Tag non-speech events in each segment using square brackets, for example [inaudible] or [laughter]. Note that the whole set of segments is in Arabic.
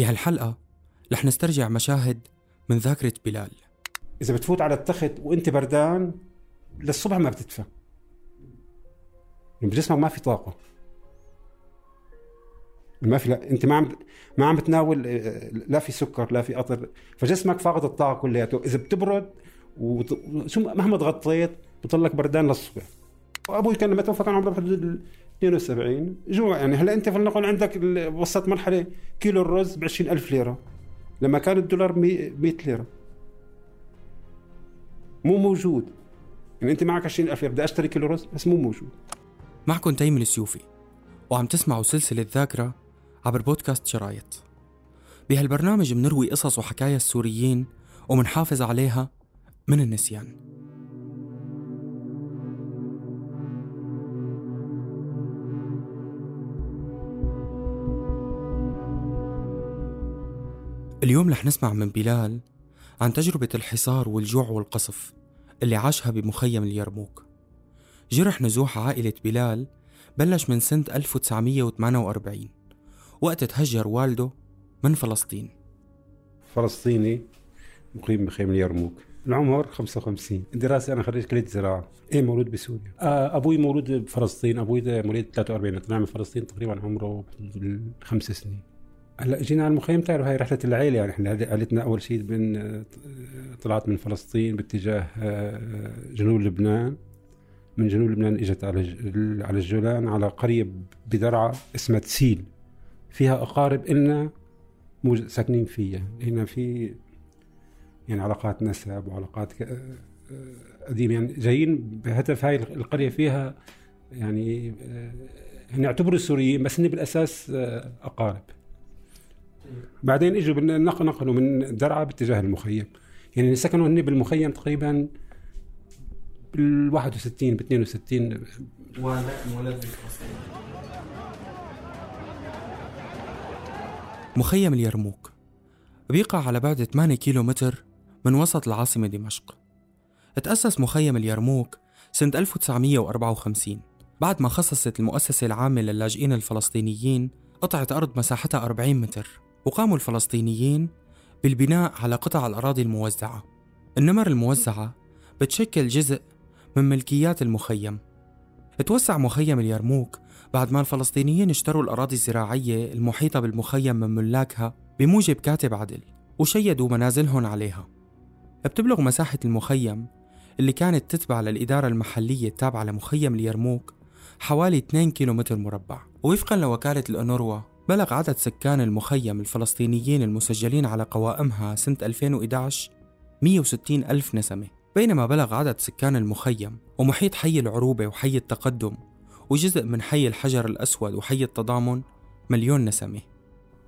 بهالحلقة رح نسترجع مشاهد من ذاكرة بلال. إذا بتفوت على التخت وأنت بردان للصبح ما بتدفى. بجسمك ما في طاقة. ما في لا أنت ما عم ما عم بتناول آه، لا في سكر لا في قطر فجسمك فاقد الطاقة كلياته. إذا بتبرد. شو مهما ضغطيت بضلك بردان للصبح. وابوي كان لما توفى كان عمره بحدود 72. جوع يعني هلا أنت فلنقل عندك وصلت مرحلة كيلو الرز ب 20000 ليرة. لما كان الدولار 100 ليرة. مو موجود. يعني أنت معك 20000 ليرة. بدي أشتري كيلو رز بس مو موجود. معكم تيم السيوفي وعم تسمعوا سلسلة ذاكرة عبر بودكاست شرايط. بهالبرنامج منروي قصص وحكايا السوريين ومنحافظ عليها من النسيان. اليوم رح نسمع من بلال عن تجربة الحصار والجوع والقصف اللي عاشها بمخيم اليرموك. جرح نزوح عائلة بلال بلش من سنة 1948 وقت تهجر والده من فلسطين. فلسطيني مقيم بخيم اليرموك. العمر 55 الدراسة أنا خريج كلية زراعة. إيه مولود بسوريا؟ آه أبوي مولود بفلسطين. أبوي ده مواليد 43 طلع من فلسطين تقريبا عمره خمس سنين. هلا جينا على المخيم تعرف هاي رحلة العيلة يعني إحنا عائلتنا أول شيء من آه، طلعت من فلسطين باتجاه آه، جنوب لبنان. من جنوب لبنان إجت على على الجولان على قرية بدرعا اسمها تسيل. فيها أقارب إلنا موج- ساكنين فيها. هنا في يعني علاقات نسب وعلاقات ك- آه، قديمة. يعني جايين بهدف هاي القرية فيها يعني آه، نعتبر السوريين بس هن بالأساس آه، أقارب. بعدين إجوا نقلوا من درعا باتجاه المخيم. يعني سكنوا هن بالمخيم تقريبا بال 61 ب 62 مخيم اليرموك. بيقع على بعد 8 كيلو متر من وسط العاصمة دمشق. تأسس مخيم اليرموك سنة 1954 بعد ما خصصت المؤسسة العامة للاجئين الفلسطينيين قطعة أرض مساحتها 40 متر. وقاموا الفلسطينيين بالبناء على قطع الأراضي الموزعة. النمر الموزعة بتشكل جزء من ملكيات المخيم. توسع مخيم اليرموك بعد ما الفلسطينيين اشتروا الأراضي الزراعية المحيطة بالمخيم من ملاكها بموجب كاتب عدل وشيدوا منازلهم عليها. بتبلغ مساحة المخيم اللي كانت تتبع للإدارة المحلية التابعة لمخيم اليرموك حوالي 2 كيلومتر مربع. ووفقا لوكالة الأونروا بلغ عدد سكان المخيم الفلسطينيين المسجلين على قوائمها سنة 2011 160 ألف نسمة. بينما بلغ عدد سكان المخيم ومحيط حي العروبة وحي التقدم وجزء من حي الحجر الأسود وحي التضامن مليون نسمة.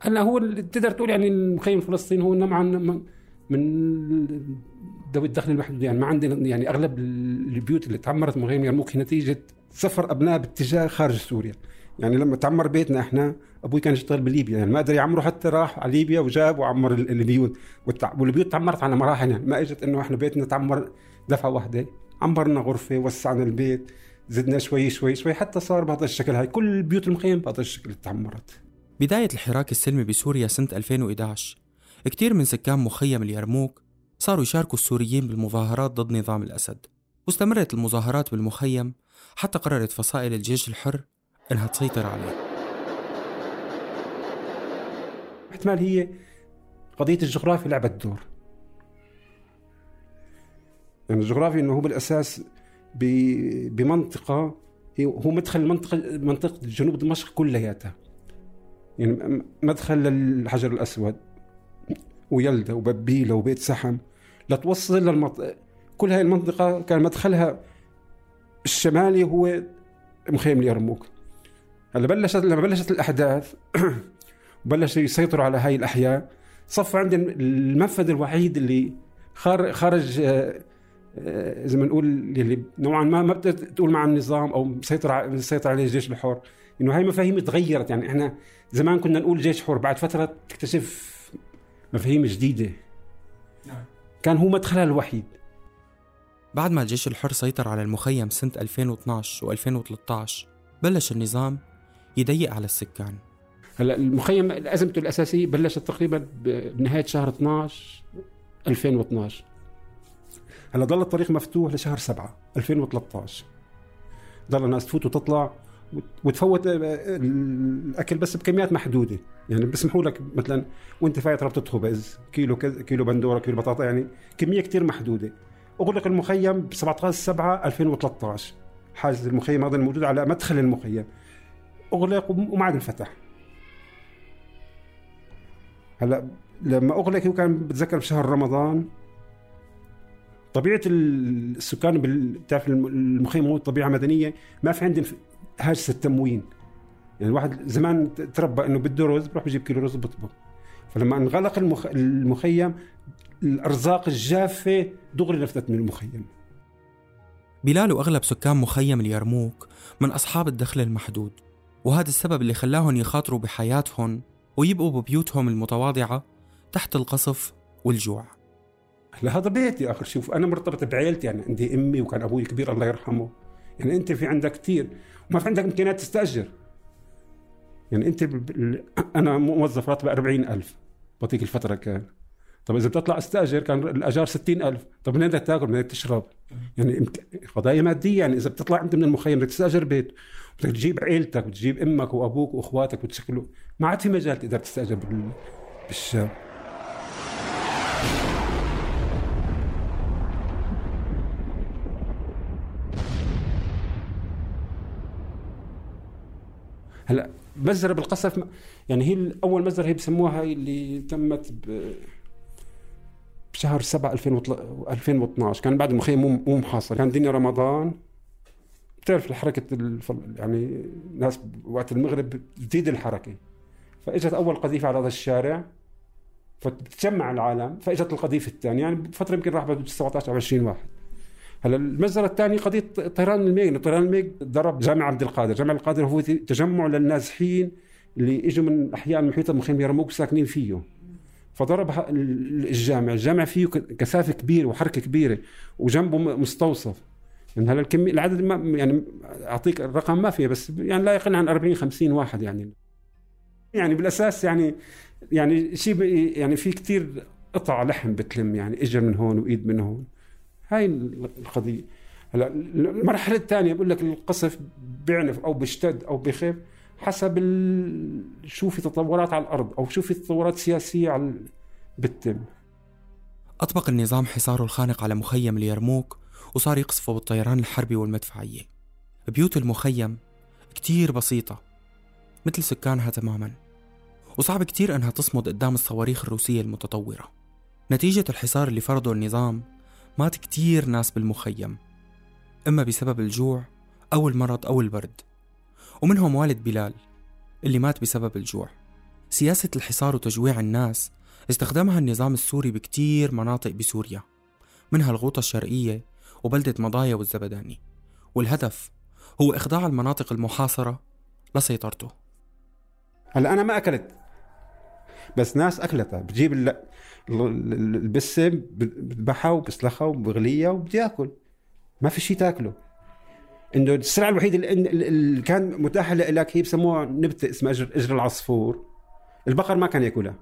هلا هو تقدر تقول يعني المخيم الفلسطيني هو نوعا من ذوي الدخل المحدود يعني ما عندنا يعني أغلب ال- البيوت اللي تعمرت مخيم يرموك هي نتيجة سفر أبناء باتجاه خارج سوريا. يعني لما تعمر بيتنا إحنا أبوي كان يشتغل بليبيا. يعني ما قدر يعمره حتى راح على ليبيا وجاب وعمر ال- البيوت والبيوت تعمرت على مراحل. يعني ما إجت إنه إحنا بيتنا تعمر دفعة واحدة. عمرنا غرفة وسعنا البيت زدنا شوي شوي شوي حتى صار بهذا الشكل. هاي كل بيوت المخيم بهذا الشكل تعمرت. بداية الحراك السلمي بسوريا سنة 2011 كتير من سكان مخيم اليرموك صاروا يشاركوا السوريين بالمظاهرات ضد نظام الأسد. واستمرت المظاهرات بالمخيم حتى قررت فصائل الجيش الحر إنها تسيطر عليه. احتمال هي قضية الجغرافيا لعبت دور يعني الجغرافيا إنه هو بالأساس بمنطقة هو مدخل منطقة منطقة جنوب دمشق كلياتها. يعني مدخل للحجر الأسود ويلدة وببيلة وبيت سحم. لتوصل للمنطقة كل هاي المنطقة كان مدخلها الشمالي هو مخيم اليرموك هلا بلشت لما بلشت الأحداث [clears throat] وبلشوا يسيطروا على هاي الأحياء. صف عندنا المنفذ الوحيد اللي خار- خارج آه، آه، زي ما نقول اللي نوعا ما ما بتقدر تقول مع النظام أو مسيطر مسيطر عليه الجيش الحر. إنه هاي مفاهيم تغيرت. يعني إحنا زمان كنا نقول جيش حر بعد فترة تكتشف مفاهيم جديدة. كان هو مدخلها الوحيد. بعد ما الجيش الحر سيطر على المخيم سنة 2012 و2013 بلش النظام يضيق على السكان. هلا المخيم ازمته الأساسية بلشت تقريبا بنهاية شهر 12 2012 هلا ضل الطريق مفتوح لشهر 7 2013 ضل الناس تفوت وتطلع وتفوت آه، الأكل بس بكميات محدودة. يعني بيسمحوا لك مثلا وأنت فايت ربطة خبز كيلو كيلو بندورة كيلو بطاطا يعني كمية كثير محدودة. اغلق المخيم ب 17 7 2013 حاجز المخيم هذا الموجود على مدخل المخيم. اغلق وما عاد انفتح هلا لما أغلق كان بتذكر بشهر رمضان. طبيعة السكان بتعرف المخيم هو طبيعة مدنية ما في عندهم هاجس التموين. يعني الواحد زمان تربى إنه بده رز بروح بجيب كيلو رز بطبخ فلما انغلق المخ... المخيم الأرزاق الجافة دغري نفذت من المخيم. بلال وأغلب سكان مخيم اليرموك من أصحاب الدخل المحدود وهذا السبب اللي خلاهم يخاطروا بحياتهم ويبقوا ببيوتهم المتواضعة تحت القصف والجوع. هلا هذا بيتي اخر شوف أنا مرتبط بعائلتي يعني عندي أمي وكان أبوي كبير الله يرحمه. يعني أنت في عندك كثير وما في عندك إمكانيات تستأجر. يعني أنت أنا موظف راتب 40000 بعطيك الفترة كان. طب إذا بتطلع أستأجر كان الأجار 60000 طب من بدك تاكل؟ من تشرب؟ يعني قضايا مادية. يعني إذا بتطلع انت من المخيم بدك تستأجر بيت. بدك تجيب عيلتك وتجيب أمك وأبوك وأخواتك وتشكلوا ما عاد في مجال تقدر تستاجر بالشام. هلأ مزرعه بالقصف يعني هي اول مزرعه هي بسموها اللي تمت ب بشهر 7 2012 كان بعد المخيم مو محاصر. كان دنيا رمضان بتعرف حركة يعني الناس وقت المغرب بتزيد الحركة. فإجت أول قذيفة على هذا الشارع فتجمع العالم فإجت القذيفة الثانية. يعني بفترة يمكن راح 17 أو 20 واحد. هلا المجزره الثانية قضية طيران الميغ. طيران الميغ ضرب جامع عبد القادر. جامع القادر هو تجمع للنازحين اللي إجوا من احياء المحيط المخيم يرموك ساكنين فيه. فضرب الجامع. الجامع فيه كثافة كبيرة وحركة كبيرة وجنبه مستوصف. يعني هلا الكميه العدد ما يعني أعطيك الرقم ما فيه بس يعني لا يقل عن 40 50 واحد يعني. يعني بالأساس يعني يعني شيء يعني في كثير قطع لحم بتلم يعني اجر من هون وإيد من هون. هاي القضية. هلا المرحلة الثانية بقول لك القصف بيعنف أو بيشتد أو بخف حسب شو في تطورات على الأرض أو شو في تطورات سياسية على بتتم. أطبق النظام حصاره الخانق على مخيم اليرموك وصار يقصفه بالطيران الحربي والمدفعية. بيوت المخيم كتير بسيطة مثل سكانها تماما. وصعب كتير أنها تصمد قدام الصواريخ الروسية المتطورة. نتيجة الحصار اللي فرضه النظام مات كتير ناس بالمخيم. إما بسبب الجوع أو المرض أو البرد. ومنهم والد بلال اللي مات بسبب الجوع. سياسة الحصار وتجويع الناس استخدمها النظام السوري بكتير مناطق بسوريا منها الغوطة الشرقية وبلدة مضايا والزبداني. والهدف هو إخضاع المناطق المحاصرة لسيطرته. هلا أنا ما أكلت بس ناس أكلتها. بتجيب البسة بذبحها وبسلخها وبغليها وبدي اكل ما في شيء تاكله. إنه السلعه الوحيدة اللي, كان متاحه لك هي بسموها نبتة اسمها اجر, أجر العصفور. البقر ما كان ياكلها.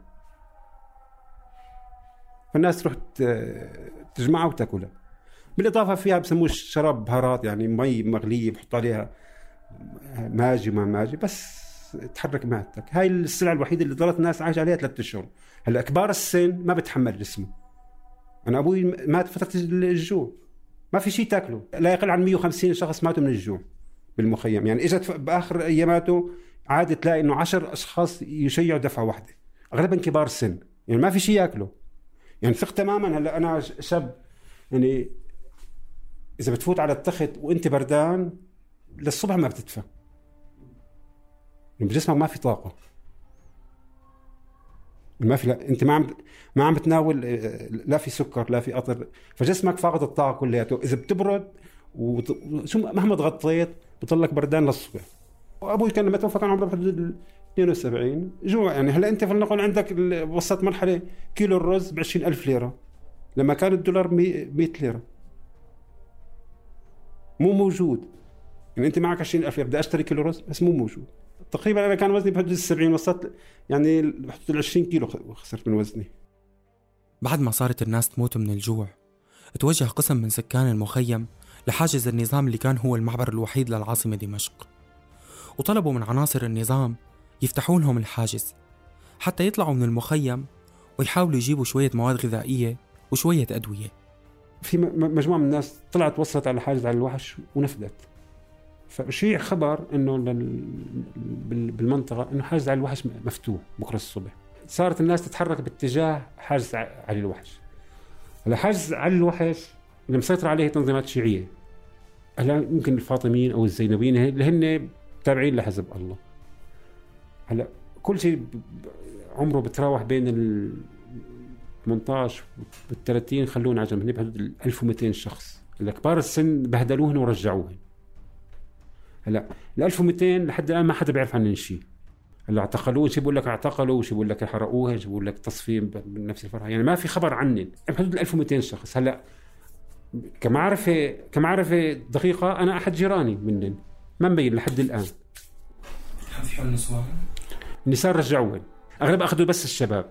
فالناس تروح تجمعها وتاكلها. بالإضافة فيها بسموه شراب بهارات يعني مي مغلية بحط عليها ماجي وما ماجي بس تحرك معدتك هاي السلعه الوحيدة اللي ضلت الناس عايشة عليها ثلاثة أشهر. هلأ كبار السن ما بتحمل جسمه أنا أبوي مات فترة الجوع. ما في شيء تاكله. لا يقل عن 150 شخص ماتوا من الجوع بالمخيم. يعني إجت بآخر اياماته عاد تلاقي إنه 10 أشخاص يشيعوا دفعة واحدة. اغلبا كبار السن. يعني ما في شيء ياكله يعني ثق تماما. هلأ أنا شاب يعني إذا بتفوت على التخت وأنت بردان للصبح ما بتدفى. بجسمك ما في طاقة. ما في لا أنت ما عم ما عم بتناول آه، لا في سكر لا في قطر فجسمك فاقد الطاقة كلياته. إذا بتبرد وشو مهما تغطيت بضلك بردان للصبح. وابوي كان لما توفى كان عمره بحدود 72 جوع يعني. هلا أنت فلنقل عندك وصلت مرحلة كيلو الرز ب 20000 ليرة. لما كان الدولار 100 ليرة. مو موجود. يعني أنت معك 20000 ليره بدي أشتري كيلو رز بس مو موجود. تقريبا أنا كان وزني بحدود ال 70 وصلت يعني بحدود ال 20 كيلو خسرت من وزني. بعد ما صارت الناس تموت من الجوع توجه قسم من سكان المخيم لحاجز النظام اللي كان هو المعبر الوحيد للعاصمة دمشق. وطلبوا من عناصر النظام يفتحوا لهم الحاجز حتى يطلعوا من المخيم ويحاولوا يجيبوا شوية مواد غذائية وشوية أدوية. في مجموعة من الناس طلعت وصلت على حاجز على الوحش ونفذت فشيع خبر إنه بالمنطقة إنه حاجز على الوحش مفتوح بكرة الصبح. صارت الناس تتحرك باتجاه حاجز علي الوحش. هلا حاجز علي الوحش اللي مسيطر عليه تنظيمات شيعية. هلا يمكن الفاطميين أو الزينبيين اللي هن تابعين لحزب الله. هلا كل شيء عمره بتراوح بين ال 18 وال 30 خلونا على جنب بحدود 1200 شخص. الكبار السن بهدلوهن ورجعوهن هلأ ال 1200 لحد الآن ما حدا بيعرف عنهم شيء هلأ اعتقلوه شي بيقول لك اعتقلوا شي بيقول لك حرقوها شي بيقول لك تصفية من نفس الفرحة. يعني ما في خبر عنهم. بحدود ال 1200 شخص. هلأ كمعرفة كمعرفة دقيقة أنا أحد جيراني منهم. ما مبين لحد الآن. في حول نسوان؟ النساء رجعوهم أغلب أخذوا بس الشباب.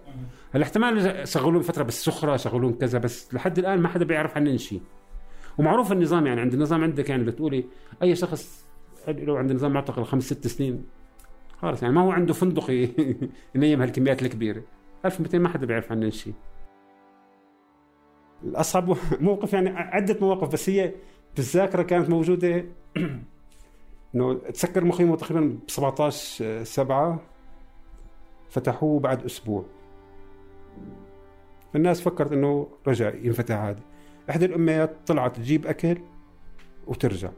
هلا احتمال شغلون فترة بالسخره شغلون كذا بس لحد الآن ما حدا بيعرف عنهم شيء ومعروف النظام يعني عند النظام عندك يعني بتقولي أي شخص لو عند نظام معتقل خمس ست سنين خلص يعني ما هو عنده فندق [laughs] ينيم هالكميات الكبيرة. 1200 ما حدا بيعرف عنهم شيء الأصعب موقف يعني عدة مواقف بس هي بالذاكرة كانت موجودة. [clears throat] إنه تسكر مخيمه تقريبا ب 17 7 فتحوه بعد أسبوع. الناس فكرت إنه رجع ينفتح عادي. إحدى الأميات طلعت تجيب أكل وترجع.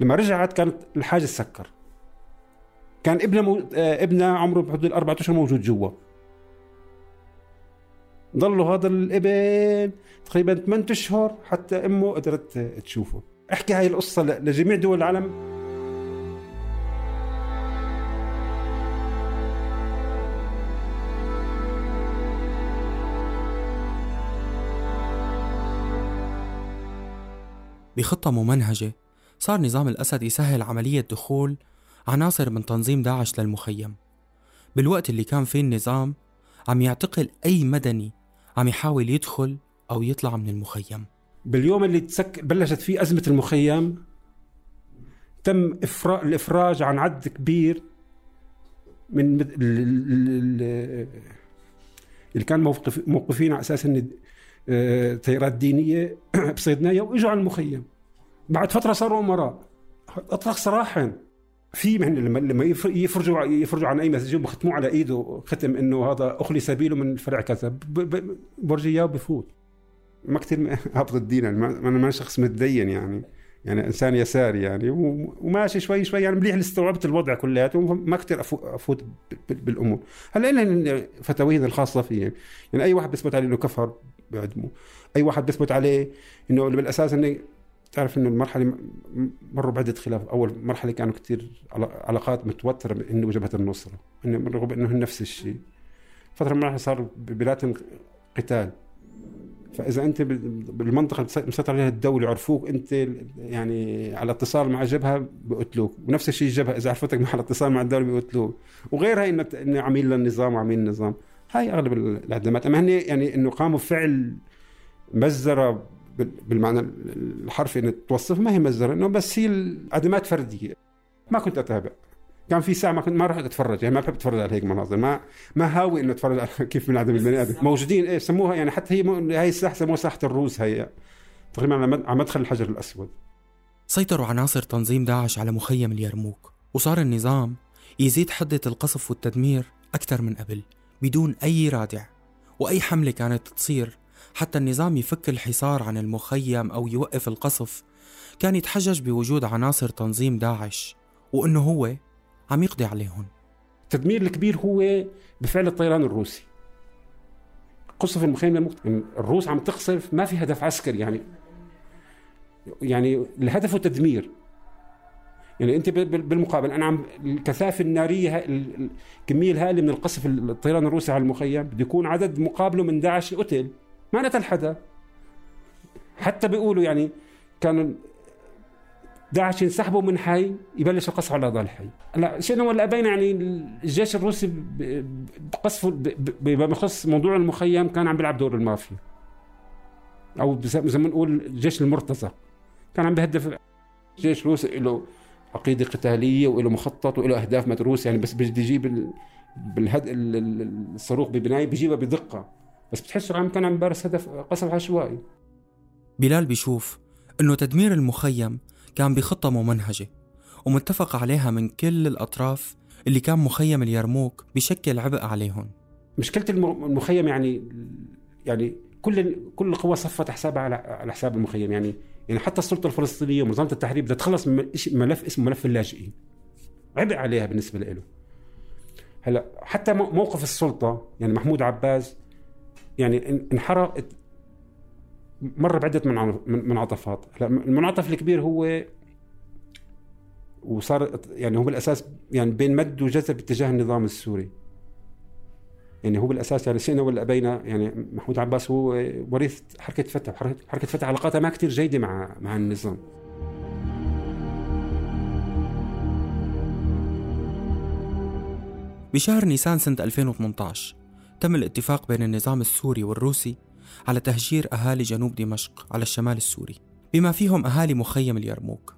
لما رجعت كانت الحاجز سكر كان ابنها مو... آه، ابنها عمره بحدود الاربع اشهر موجود جوا. ضلوا هذا الابن تقريبا 8 أشهر حتى أمه قدرت تشوفه. احكي هاي القصة لجميع دول العالم. بخطة ممنهجة. صار نظام الأسد يسهل عملية دخول عناصر من تنظيم داعش للمخيم. بالوقت اللي كان فيه النظام عم يعتقل أي مدني عم يحاول يدخل أو يطلع من المخيم. باليوم اللي تسك بلشت فيه أزمة المخيم تم إفراج الإفراج عن عدد كبير من اللي كان موقف موقفين على أساس أن تيارات دينية [clears throat] بصيدنايا وإجوا على المخيم. بعد فترة صاروا أمراء. أطلق سراحا. في من لما لما يفرجوا يفرجوا عن أي مسج بختموه على إيده ختم إنه هذا أخلي سبيله من فرع كذا. برجي بفوت. ما كثير [laughs] هابط الدين. أنا ما شخص متدين يعني. يعني إنسان يساري يعني. وماشي شوي شوي يعني مليح استوعبت الوضع كلياته. وما كثير أفوت بالأمور. هلا لنا فتاوينا الخاصة فيه يعني أي واحد بيثبت عليه إنه كفر بيعدمه أي واحد بيثبت عليه إنه بالأساس إنه تعرف إنه المرحلة مروا بعدة خلاف. أول مرحلة كانوا كثير علاقات متوترة إنه جبهه النصرة. إنه رغم إنه نفس الشيء. فترة من صار ببلاد قتال. فإذا أنت بالمنطقة اللي مسيطر عليها الدولة عرفوك أنت يعني على اتصال مع جبهة بيقتلوك. ونفس الشيء الجبهه إذا عرفتك [laughs] على اتصال مع الدولة بيقتلوك. وغيرها إنه عميل للنظام وعميل النظام. هاي أغلب الأعدامات. أما هن يعني إنه قاموا بفعل مزرة بالمعنى الحرفي ان توصف ما هي مزرة إنه بس هي العدمات فردية. ما كنت أتابع. كان في ساعة ما كنت ما رحت أتفرج يعني ما بحب أتفرج على هيك مناظر. ما ما هاوي إنه أتفرج على [laughs] كيف من عدم البني آدم. موجودين إيه سموها يعني حتى هي هي الساحه سموها ساحه الروس هي. تقريبا على مدخل الحجر الأسود. سيطروا عناصر تنظيم داعش على مخيم اليرموك. وصار النظام يزيد حدة القصف والتدمير أكثر من قبل. بدون أي رادع وأي حملة كانت تصير حتى النظام يفك الحصار عن المخيم أو يوقف القصف. كان يتحجج بوجود عناصر تنظيم داعش وإنه هو عم يقضي عليهم. التدمير الكبير هو بفعل الطيران الروسي. قصف المخيم. يعني الروس عم تقصف ما في هدف عسكري يعني. يعني الهدف تدمير. يعني أنت بالمقابل أنا عم الكثافة النارية الكمية الهائلة من القصف الطيران الروسي على المخيم بده يكون عدد مقابله من داعش قتل ما قتل حدا. حتى بيقولوا يعني كانوا داعش ينسحبوا من حي يبلش القصف على ضل حي لا شئنا ولا أبينا يعني الجيش الروسي بقصفه بما يخص موضوع المخيم كان عم بيلعب دور المافيا. أو زي ما نقول جيش المرتزقه كان عم بهدف جيش روسي له عقيدة قتالية وله مخطط وله أهداف مدروسة. يعني بس بده يجيب بالهد الصاروخ ببنايه بيجيبها بدقة. بس بتحسه عم كان عم بارس هدف قصف عشوائي. بلال بيشوف إنه تدمير المخيم كان بخطة ممنهجة ومتفق عليها من كل الأطراف اللي كان مخيم اليرموك بشكل عبء عليهم. مشكلة المخيم يعني يعني كل كل القوى صفت حسابها على على حساب المخيم. يعني يعني حتى السلطة الفلسطينية ومنظمة التحرير بدها تخلص من ملف اسمه ملف اللاجئين. عبء عليها بالنسبة له. هلا حتى موقف السلطة يعني محمود عباس يعني انحرق مر بعدة منعطفات المنعطف الكبير هو وصار يعني هو بالأساس يعني بين مد وجزر باتجاه النظام السوري. يعني هو بالأساس يعني شئنا ولا أبينا يعني محمود عباس هو وريث حركة فتح حركة فتح علاقاتها ما كثير جيدة مع مع النظام. بشهر نيسان سنة 2018 تم الاتفاق بين النظام السوري والروسي على تهجير أهالي جنوب دمشق على الشمال السوري بما فيهم أهالي مخيم اليرموك.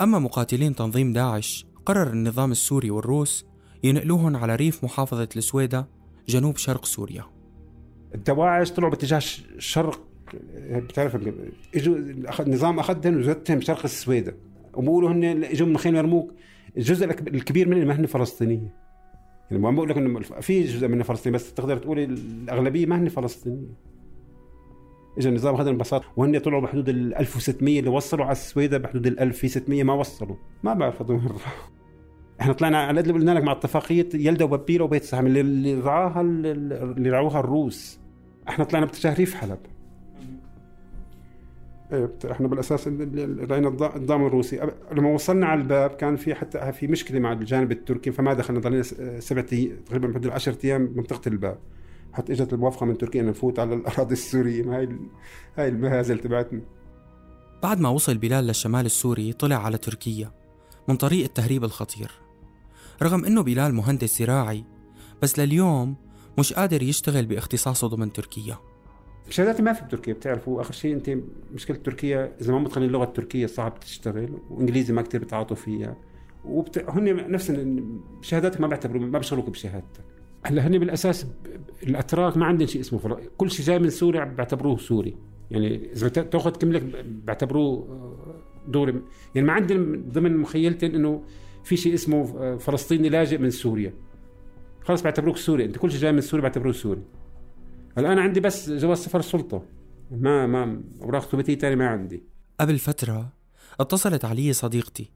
أما مقاتلين تنظيم داعش قرر النظام السوري والروس ينقلوهم على ريف محافظة السويدة جنوب شرق سوريا. الدواعش طلعوا باتجاه الشرق بتعرف إجوا النظام اخذهم وزتهم شرق السويدة. وبقولوا هن إجوا من خيم اليرموك الجزء الكبير منهم ما هن فلسطينية. يعني ما بقول لك إنه في جزء منها فلسطيني بس تقدر تقول الأغلبية ما هن فلسطينية. اجى النظام هذا ببساطة. وهن طلعوا بحدود ال 1600 اللي وصلوا على السويدة بحدود ال 1600 ما وصلوا. ما بعرف هذول إحنا طلعنا على قد قلنا لك مع اتفاقية يلدا وبابيرا وبيت سهم اللي رعاها اللي رعوها الروس. إحنا طلعنا باتجاه ريف حلب. إيه إحنا بالأساس رأينا النظام الروسي. لما وصلنا على الباب كان في حتى في مشكلة مع الجانب التركي فما دخلنا ضلينا سبعة تقريبا بحدود 10 أيام منطقه الباب. حتى إجت الموافقة من تركيا ان نفوت على الأراضي السورية. هاي هاي المهازل تبعتنا. بعد ما وصل بلال للشمال السوري طلع على تركيا من طريق التهريب الخطير. رغم إنه بلال مهندس زراعي بس لليوم مش قادر يشتغل باختصاصه ضمن تركيا. شهاداتي ما في بتركيا بتعرفوا آخر شيء أنت مشكلة تركيا إذا ما متقنين اللغة التركية صعب تشتغل وإنجليزي ما كثير بتعاطوا فيها. وبت... هن نفس شهاداتك ما بيعتبروا ما بيشغلوك بشهادتك. هلأ هن بالأساس الأتراك ما عندهم شيء اسمه فرق. كل شيء جاي من سوريا بيعتبروه سوري. يعني إذا تأخذ kimlik بيعتبروه آه، سوري. يعني ما عندهم ضمن مخيلتهم إنه في شيء اسمه آه، فلسطيني لاجئ من سوريا. خلص بيعتبروك سوري. انت كل شيء جاي من سوريا بيعتبروه سوري. هلا أنا عندي بس جواز سفر سلطة ما ما أوراق ثبوتيه ثانية ما عندي. قبل فترة اتصلت علي صديقتي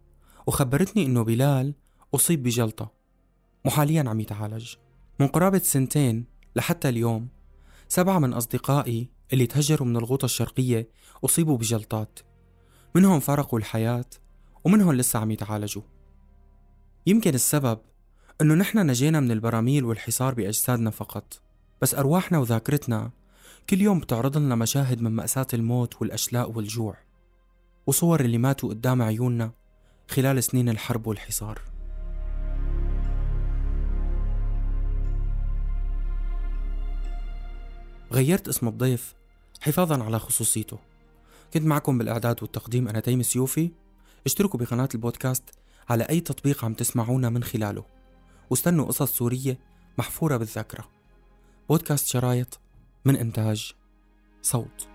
وخبرتني إنه بلال أصيب بجلطة. وحاليا عم يتعالج. من قرابة سنتين لحتى اليوم سبعة من أصدقائي اللي تهجروا من الغوطة الشرقية أصيبوا بجلطات. منهم فارقوا الحياة ومنهم لسه عم يتعالجوا. يمكن السبب أنه نحن نجينا من البراميل والحصار بأجسادنا فقط بس أرواحنا وذاكرتنا كل يوم بتعرض لنا مشاهد من مأساة الموت والأشلاء والجوع وصور اللي ماتوا قدام عيوننا خلال سنين الحرب والحصار. غيرت اسم الضيف حفاظا على خصوصيته. كنت معكم بالإعداد والتقديم أنا تيم سيوفي اشتركوا بقناة البودكاست على أي تطبيق عم تسمعونا من خلاله. واستنوا قصص سورية محفورة بالذاكرة. بودكاست شرايط من إنتاج صوت.